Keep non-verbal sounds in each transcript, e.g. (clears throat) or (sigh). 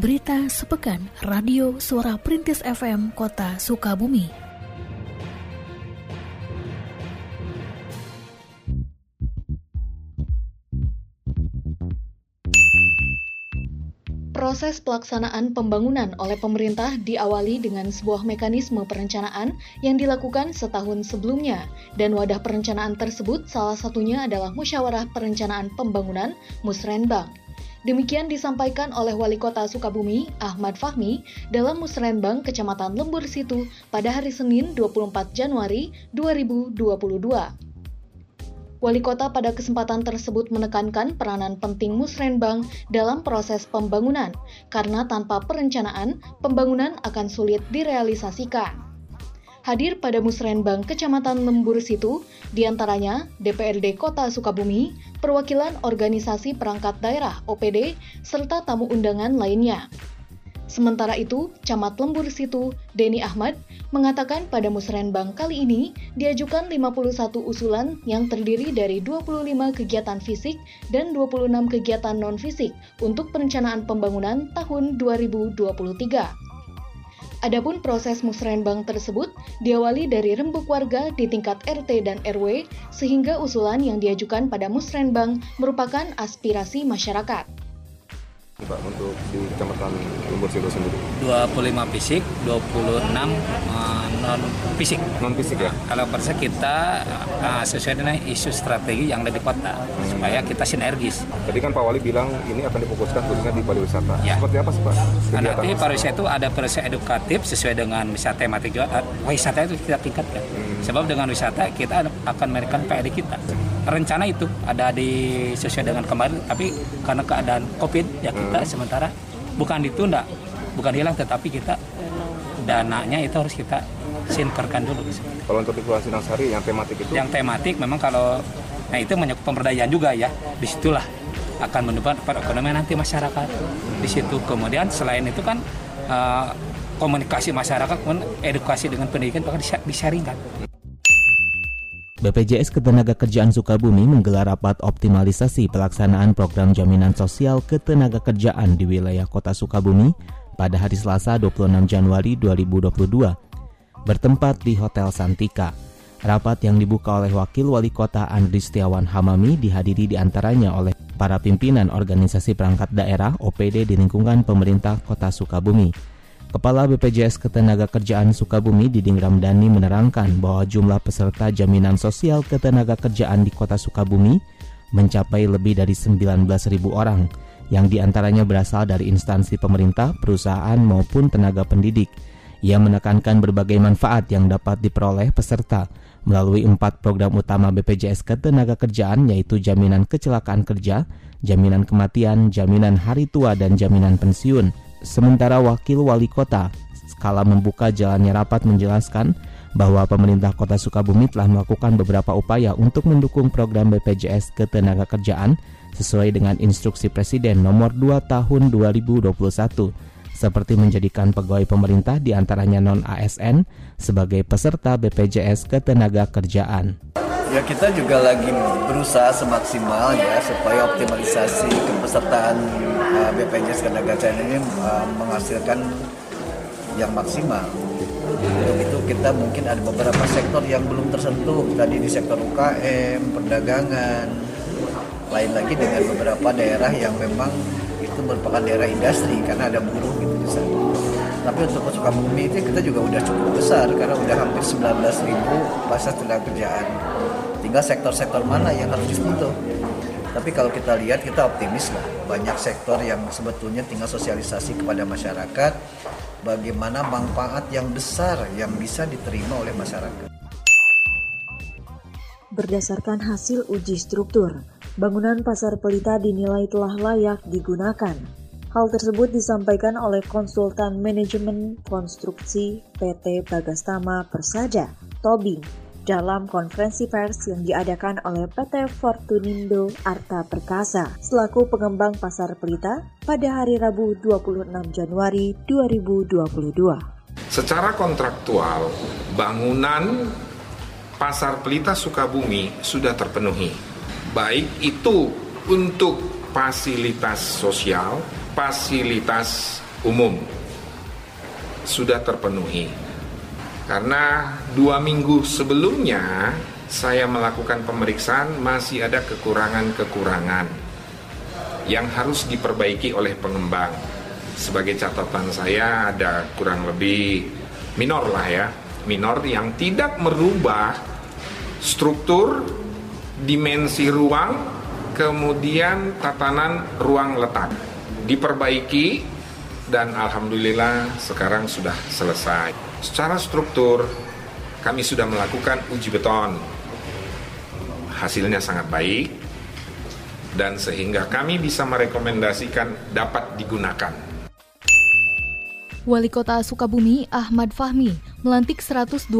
Berita sepekan Radio Suara Perintis FM Kota Sukabumi. Proses pelaksanaan pembangunan oleh pemerintah diawali dengan sebuah mekanisme perencanaan yang dilakukan setahun sebelumnya, dan wadah perencanaan tersebut salah satunya adalah Musyawarah Perencanaan Pembangunan Musrenbang. Demikian disampaikan oleh Wali Kota Sukabumi, Ahmad Fahmi, dalam Musrenbang, Kecamatan Lembur Situ pada hari Senin 24 Januari 2022. Wali Kota pada kesempatan tersebut menekankan peranan penting Musrenbang dalam proses pembangunan, karena tanpa perencanaan, pembangunan akan sulit direalisasikan hadir pada Musrenbang Kecamatan Lembur Situ, di antaranya DPRD Kota Sukabumi, perwakilan organisasi perangkat daerah OPD, serta tamu undangan lainnya. Sementara itu, Camat Lembur Situ, Denny Ahmad, mengatakan pada Musrenbang kali ini diajukan 51 usulan yang terdiri dari 25 kegiatan fisik dan 26 kegiatan non-fisik untuk perencanaan pembangunan tahun 2023. Adapun proses musrenbang tersebut diawali dari rembuk warga di tingkat RT dan RW, sehingga usulan yang diajukan pada musrenbang merupakan aspirasi masyarakat. Pak untuk di Kecamatan Lumbur Sido sendiri? 25 fisik, 26 uh, non fisik. Non fisik ya? Kalau persen kita uh, sesuai dengan isu strategi yang ada di kota hmm. supaya kita sinergis. Tadi kan Pak Wali bilang ini akan difokuskan khususnya di pariwisata. Ya. Seperti apa sih Pak? Nah, nanti pariwisata itu ada pariwisata edukatif sesuai dengan wisata tematik juga. Uh, wisata itu kita tingkatkan. Hmm. Sebab dengan wisata kita akan memberikan PAD kita. Rencana itu ada di sesuai dengan kemarin, tapi karena keadaan COVID ya kita kita sementara bukan ditunda, bukan hilang, tetapi kita dananya itu harus kita sinkerkan dulu. Kalau untuk di Pulau Sari yang tematik itu? Yang tematik memang kalau nah itu menyangkut pemberdayaan juga ya. Di situlah akan mendukung perekonomian nanti masyarakat di situ. Kemudian selain itu kan uh, komunikasi masyarakat, edukasi dengan pendidikan bahkan disaringkan. BPJS Ketenagakerjaan Sukabumi menggelar rapat optimalisasi pelaksanaan program jaminan sosial ketenagakerjaan di wilayah Kota Sukabumi pada hari Selasa 26 Januari 2022 bertempat di Hotel Santika. Rapat yang dibuka oleh Wakil Wali Kota Andri Setiawan Hamami dihadiri di antaranya oleh para pimpinan organisasi perangkat daerah OPD di lingkungan pemerintah Kota Sukabumi. Kepala BPJS Ketenagakerjaan Sukabumi Diding Ramdhani menerangkan bahwa jumlah peserta jaminan sosial ketenagakerjaan di kota Sukabumi mencapai lebih dari 19.000 orang, yang di antaranya berasal dari instansi pemerintah, perusahaan maupun tenaga pendidik. Ia menekankan berbagai manfaat yang dapat diperoleh peserta melalui empat program utama BPJS Ketenagakerjaan yaitu jaminan kecelakaan kerja, jaminan kematian, jaminan hari tua, dan jaminan pensiun. Sementara Wakil Wali Kota skala membuka jalannya rapat menjelaskan bahwa pemerintah Kota Sukabumi telah melakukan beberapa upaya untuk mendukung program BPJS Ketenagakerjaan sesuai dengan instruksi Presiden nomor 2 tahun 2021 seperti menjadikan pegawai pemerintah di antaranya non-ASN sebagai peserta BPJS Ketenagakerjaan. Ya kita juga lagi berusaha semaksimal ya supaya optimalisasi kepesertaan uh, BPJS Ketenagakerjaan ini uh, menghasilkan yang maksimal. Untuk itu kita mungkin ada beberapa sektor yang belum tersentuh tadi di sektor UKM, perdagangan, lain lagi dengan beberapa daerah yang memang itu merupakan daerah industri karena ada buruh gitu di sana. Tapi untuk Sukabumi itu kita juga udah cukup besar karena udah hampir 19 ribu pasar tenaga kerjaan. Tinggal sektor-sektor mana yang harus disentuh. Tapi kalau kita lihat kita optimis lah. Banyak sektor yang sebetulnya tinggal sosialisasi kepada masyarakat bagaimana manfaat yang besar yang bisa diterima oleh masyarakat. Berdasarkan hasil uji struktur, bangunan Pasar Pelita dinilai telah layak digunakan. Hal tersebut disampaikan oleh konsultan manajemen konstruksi PT Bagastama Persada, Tobing, dalam konferensi pers yang diadakan oleh PT Fortunindo Arta Perkasa selaku pengembang pasar Pelita pada hari Rabu 26 Januari 2022. Secara kontraktual, bangunan Pasar Pelita Sukabumi sudah terpenuhi. Baik itu untuk fasilitas sosial, fasilitas umum sudah terpenuhi. Karena dua minggu sebelumnya saya melakukan pemeriksaan masih ada kekurangan-kekurangan yang harus diperbaiki oleh pengembang. Sebagai catatan saya ada kurang lebih minor lah ya, minor yang tidak merubah struktur, dimensi ruang, kemudian tatanan ruang letak. Diperbaiki dan alhamdulillah sekarang sudah selesai. Secara struktur kami sudah melakukan uji beton. Hasilnya sangat baik dan sehingga kami bisa merekomendasikan dapat digunakan. Wali Kota Sukabumi Ahmad Fahmi melantik 128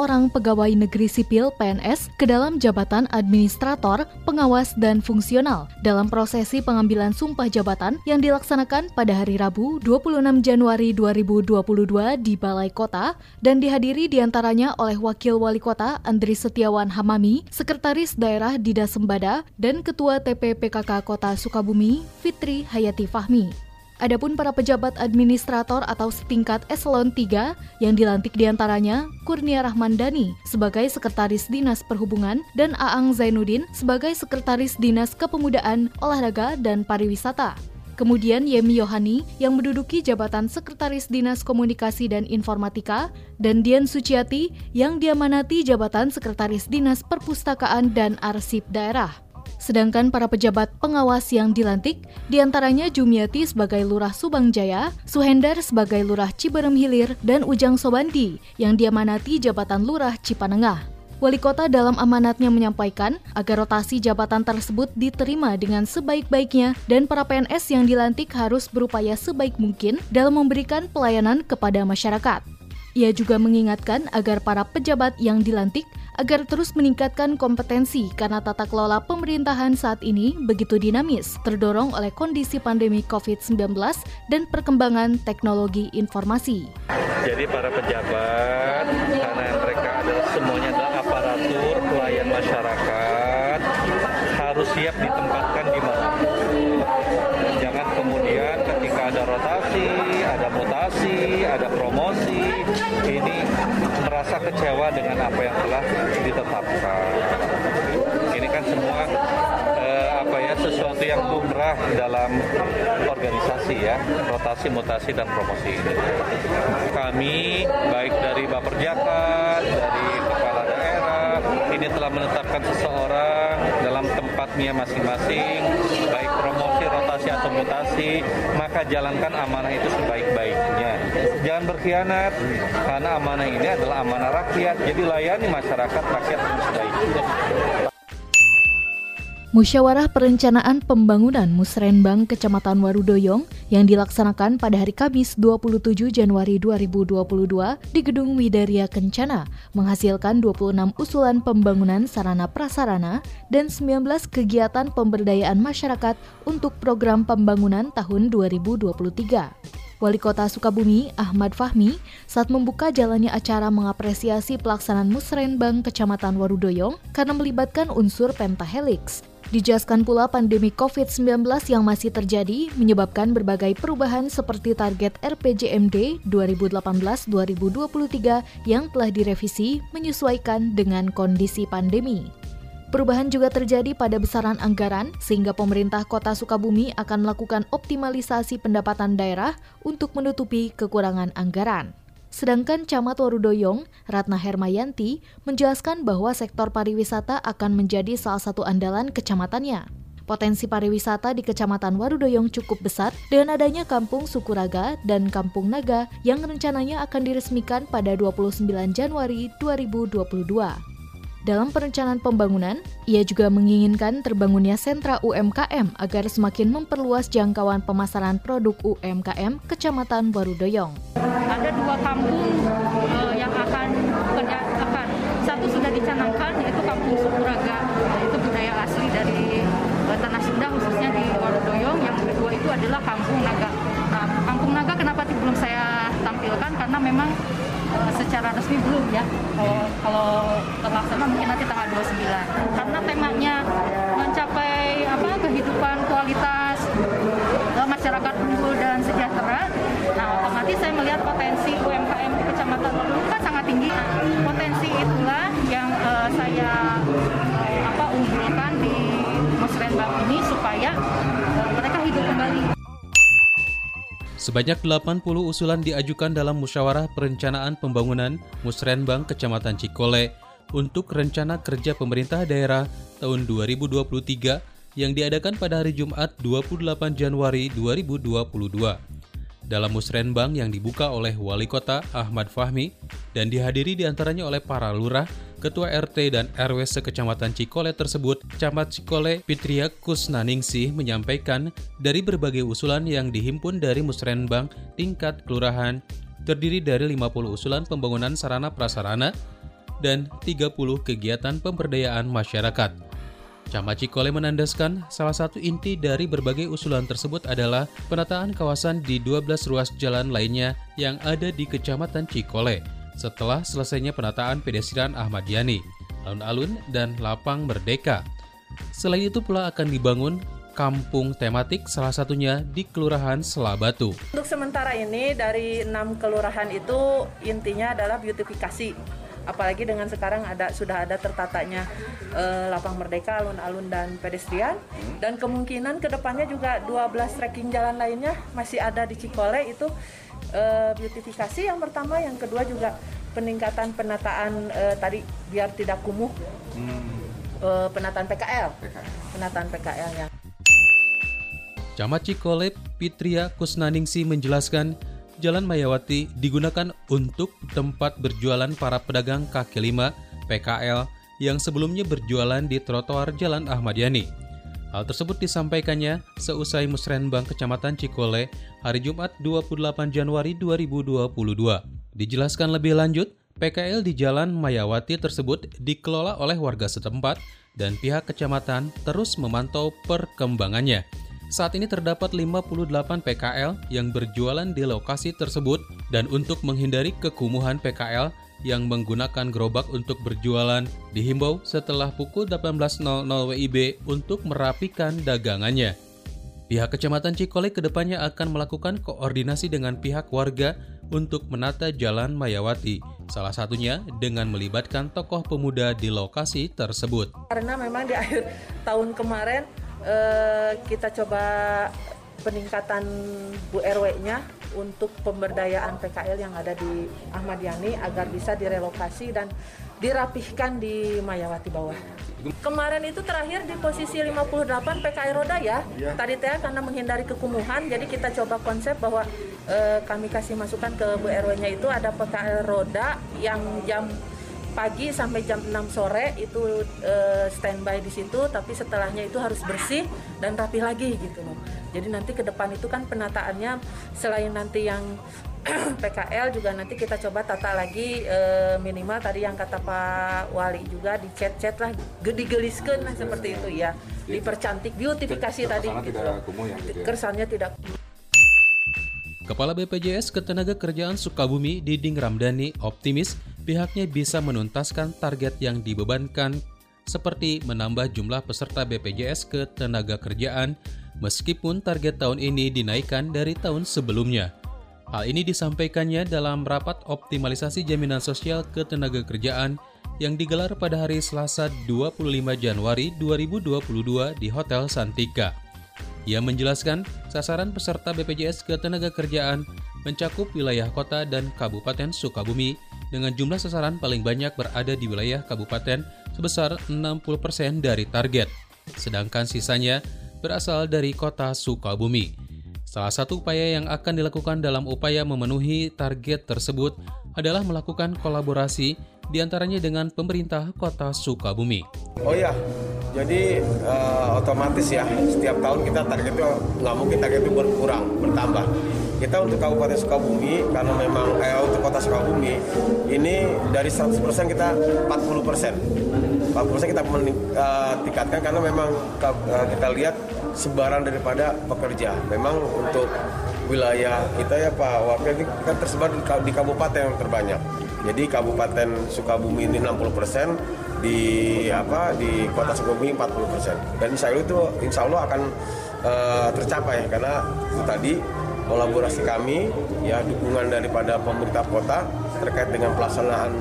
orang pegawai negeri sipil PNS ke dalam jabatan administrator, pengawas, dan fungsional dalam prosesi pengambilan sumpah jabatan yang dilaksanakan pada hari Rabu 26 Januari 2022 di Balai Kota dan dihadiri di antaranya oleh Wakil Wali Kota Andri Setiawan Hamami, Sekretaris Daerah Dida Sembada, dan Ketua TPPKK Kota Sukabumi Fitri Hayati Fahmi. Adapun para pejabat administrator atau setingkat eselon 3 yang dilantik di antaranya Kurnia Rahmandani sebagai Sekretaris Dinas Perhubungan dan Aang Zainuddin sebagai Sekretaris Dinas Kepemudaan, Olahraga, dan Pariwisata. Kemudian Yemi Yohani yang menduduki jabatan Sekretaris Dinas Komunikasi dan Informatika dan Dian Suciati yang diamanati jabatan Sekretaris Dinas Perpustakaan dan Arsip Daerah. Sedangkan para pejabat pengawas yang dilantik, di antaranya Jumiati sebagai Lurah Subang Jaya, Suhendar sebagai Lurah Ciberem Hilir, dan Ujang Sobandi yang diamanati jabatan Lurah Cipanengah. Wali kota dalam amanatnya menyampaikan agar rotasi jabatan tersebut diterima dengan sebaik-baiknya dan para PNS yang dilantik harus berupaya sebaik mungkin dalam memberikan pelayanan kepada masyarakat. Ia juga mengingatkan agar para pejabat yang dilantik agar terus meningkatkan kompetensi karena tata kelola pemerintahan saat ini begitu dinamis, terdorong oleh kondisi pandemi COVID-19 dan perkembangan teknologi informasi. Jadi para pejabat, sesuatu yang lumrah dalam organisasi ya, rotasi, mutasi dan promosi ini. Kami baik dari Baperjakat, dari kepala daerah, ini telah menetapkan seseorang dalam tempatnya masing-masing, baik promosi, rotasi atau mutasi, maka jalankan amanah itu sebaik-baiknya. Jangan berkhianat, karena amanah ini adalah amanah rakyat, jadi layani masyarakat rakyat sebaik. Musyawarah Perencanaan Pembangunan Musrenbang Kecamatan Warudoyong yang dilaksanakan pada hari Kamis 27 Januari 2022 di Gedung Widaria Kencana menghasilkan 26 usulan pembangunan sarana prasarana dan 19 kegiatan pemberdayaan masyarakat untuk program pembangunan tahun 2023. Wali Kota Sukabumi, Ahmad Fahmi, saat membuka jalannya acara mengapresiasi pelaksanaan Musrenbang Kecamatan Warudoyong karena melibatkan unsur pentahelix, Dijelaskan pula pandemi COVID-19 yang masih terjadi menyebabkan berbagai perubahan seperti target RPJMD 2018-2023 yang telah direvisi menyesuaikan dengan kondisi pandemi. Perubahan juga terjadi pada besaran anggaran, sehingga pemerintah kota Sukabumi akan melakukan optimalisasi pendapatan daerah untuk menutupi kekurangan anggaran. Sedangkan Camat Warudoyong, Ratna Hermayanti, menjelaskan bahwa sektor pariwisata akan menjadi salah satu andalan kecamatannya. Potensi pariwisata di Kecamatan Warudoyong cukup besar dengan adanya Kampung Sukuraga dan Kampung Naga yang rencananya akan diresmikan pada 29 Januari 2022. Dalam perencanaan pembangunan, ia juga menginginkan terbangunnya sentra UMKM agar semakin memperluas jangkauan pemasaran produk UMKM Kecamatan Warudoyong. Ada dua kampung uh, yang akan akan satu sudah dicanangkan yaitu Kampung Sukuraga, itu budaya asli dari uh, tanah Sunda khususnya di Warudoyong. Yang kedua itu adalah Kampung Naga. Nah, Kampung Naga kenapa belum saya tampilkan karena memang Eh, secara resmi belum ya. Kalau kalau terlaksana mungkin nanti tanggal 29. Karena temanya mencapai apa kehidupan kualitas masyarakat unggul dan sejahtera tadi saya melihat potensi UMKM di Kecamatan Merluk kan sangat tinggi. Potensi itulah yang uh, saya eh, apa unggulkan di Musrenbang ini supaya uh, mereka hidup kembali. Sebanyak 80 usulan diajukan dalam musyawarah perencanaan pembangunan Musrenbang Kecamatan Cikole untuk rencana kerja pemerintah daerah tahun 2023 yang diadakan pada hari Jumat 28 Januari 2022. Dalam musrenbang yang dibuka oleh Wali Kota Ahmad Fahmi dan dihadiri di antaranya oleh para lurah, Ketua RT dan RW sekecamatan Cikole tersebut, Camat Cikole Pitria Kusnaningsih menyampaikan dari berbagai usulan yang dihimpun dari musrenbang tingkat kelurahan terdiri dari 50 usulan pembangunan sarana prasarana dan 30 kegiatan pemberdayaan masyarakat. Camat Cikole menandaskan salah satu inti dari berbagai usulan tersebut adalah penataan kawasan di 12 ruas jalan lainnya yang ada di Kecamatan Cikole setelah selesainya penataan pedestrian Ahmad Yani, alun-alun, dan lapang merdeka. Selain itu pula akan dibangun kampung tematik salah satunya di Kelurahan Selabatu. Untuk sementara ini dari enam kelurahan itu intinya adalah beautifikasi apalagi dengan sekarang ada sudah ada tertatanya uh, lapang merdeka, alun-alun dan pedestrian. Dan kemungkinan ke depannya juga 12 trekking jalan lainnya masih ada di Cikole. Itu uh, beautifikasi yang pertama, yang kedua juga peningkatan penataan uh, tadi biar tidak kumuh uh, penataan PKL, penataan PKL yang Camat Cikole Pitria Kusnaningsi menjelaskan Jalan Mayawati digunakan untuk tempat berjualan para pedagang kaki lima PKL yang sebelumnya berjualan di trotoar Jalan Ahmad Yani. Hal tersebut disampaikannya seusai Musrenbang Kecamatan Cikole hari Jumat 28 Januari 2022. Dijelaskan lebih lanjut, PKL di Jalan Mayawati tersebut dikelola oleh warga setempat dan pihak kecamatan terus memantau perkembangannya. Saat ini terdapat 58 PKL yang berjualan di lokasi tersebut dan untuk menghindari kekumuhan PKL yang menggunakan gerobak untuk berjualan dihimbau setelah pukul 18.00 WIB untuk merapikan dagangannya. Pihak Kecamatan Cikole ke depannya akan melakukan koordinasi dengan pihak warga untuk menata Jalan Mayawati, salah satunya dengan melibatkan tokoh pemuda di lokasi tersebut. Karena memang di akhir tahun kemarin Eh, kita coba peningkatan Bu RW-nya untuk pemberdayaan PKL yang ada di Ahmad Yani agar bisa direlokasi dan dirapihkan di Mayawati bawah. Kemarin itu terakhir di posisi 58 PKL roda ya. ya. Tadi teh karena menghindari kekumuhan jadi kita coba konsep bahwa e, kami kasih masukan ke Bu RW-nya itu ada PKL roda yang jam pagi sampai jam 6 sore itu uh, standby di situ tapi setelahnya itu harus bersih dan rapi lagi gitu loh. Jadi nanti ke depan itu kan penataannya selain nanti yang (clears throat) PKL juga nanti kita coba tata lagi uh, minimal tadi yang kata Pak Wali juga di chat-chat lah gedigeliskan lah seperti itu ya. Dipercantik beautifikasi tadi gitu tidak ya, gitu ya. kesannya tidak Kepala BPJS Ketenagakerjaan Sukabumi Diding Ramdhani optimis pihaknya bisa menuntaskan target yang dibebankan seperti menambah jumlah peserta BPJS Ketenagakerjaan meskipun target tahun ini dinaikkan dari tahun sebelumnya. Hal ini disampaikannya dalam rapat optimalisasi jaminan sosial ketenagakerjaan yang digelar pada hari Selasa 25 Januari 2022 di Hotel Santika. Ia menjelaskan sasaran peserta BPJS Ketenagakerjaan mencakup wilayah kota dan kabupaten Sukabumi dengan jumlah sasaran paling banyak berada di wilayah kabupaten sebesar 60% dari target, sedangkan sisanya berasal dari kota Sukabumi. Salah satu upaya yang akan dilakukan dalam upaya memenuhi target tersebut adalah melakukan kolaborasi di antaranya dengan pemerintah kota Sukabumi. Oh ya, jadi uh, otomatis ya setiap tahun kita target itu nggak mungkin target itu berkurang, bertambah. Kita untuk Kabupaten Sukabumi karena memang eh, untuk Kota Sukabumi ini dari 100% kita 40%. 40% kita uh, karena memang uh, kita lihat sebaran daripada pekerja. Memang untuk wilayah kita ya Pak Wakil ini kan tersebar di kabupaten yang terbanyak. Jadi Kabupaten Sukabumi ini 60 persen, di apa di Kota Sukabumi 40 persen. Dan insya Allah itu insya Allah akan uh, tercapai karena itu tadi kolaborasi kami ya dukungan daripada pemerintah kota terkait dengan pelaksanaan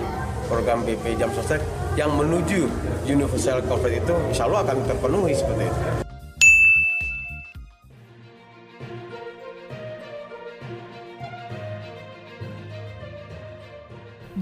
program BP Jam Sostek yang menuju universal coverage itu insya Allah akan terpenuhi seperti itu.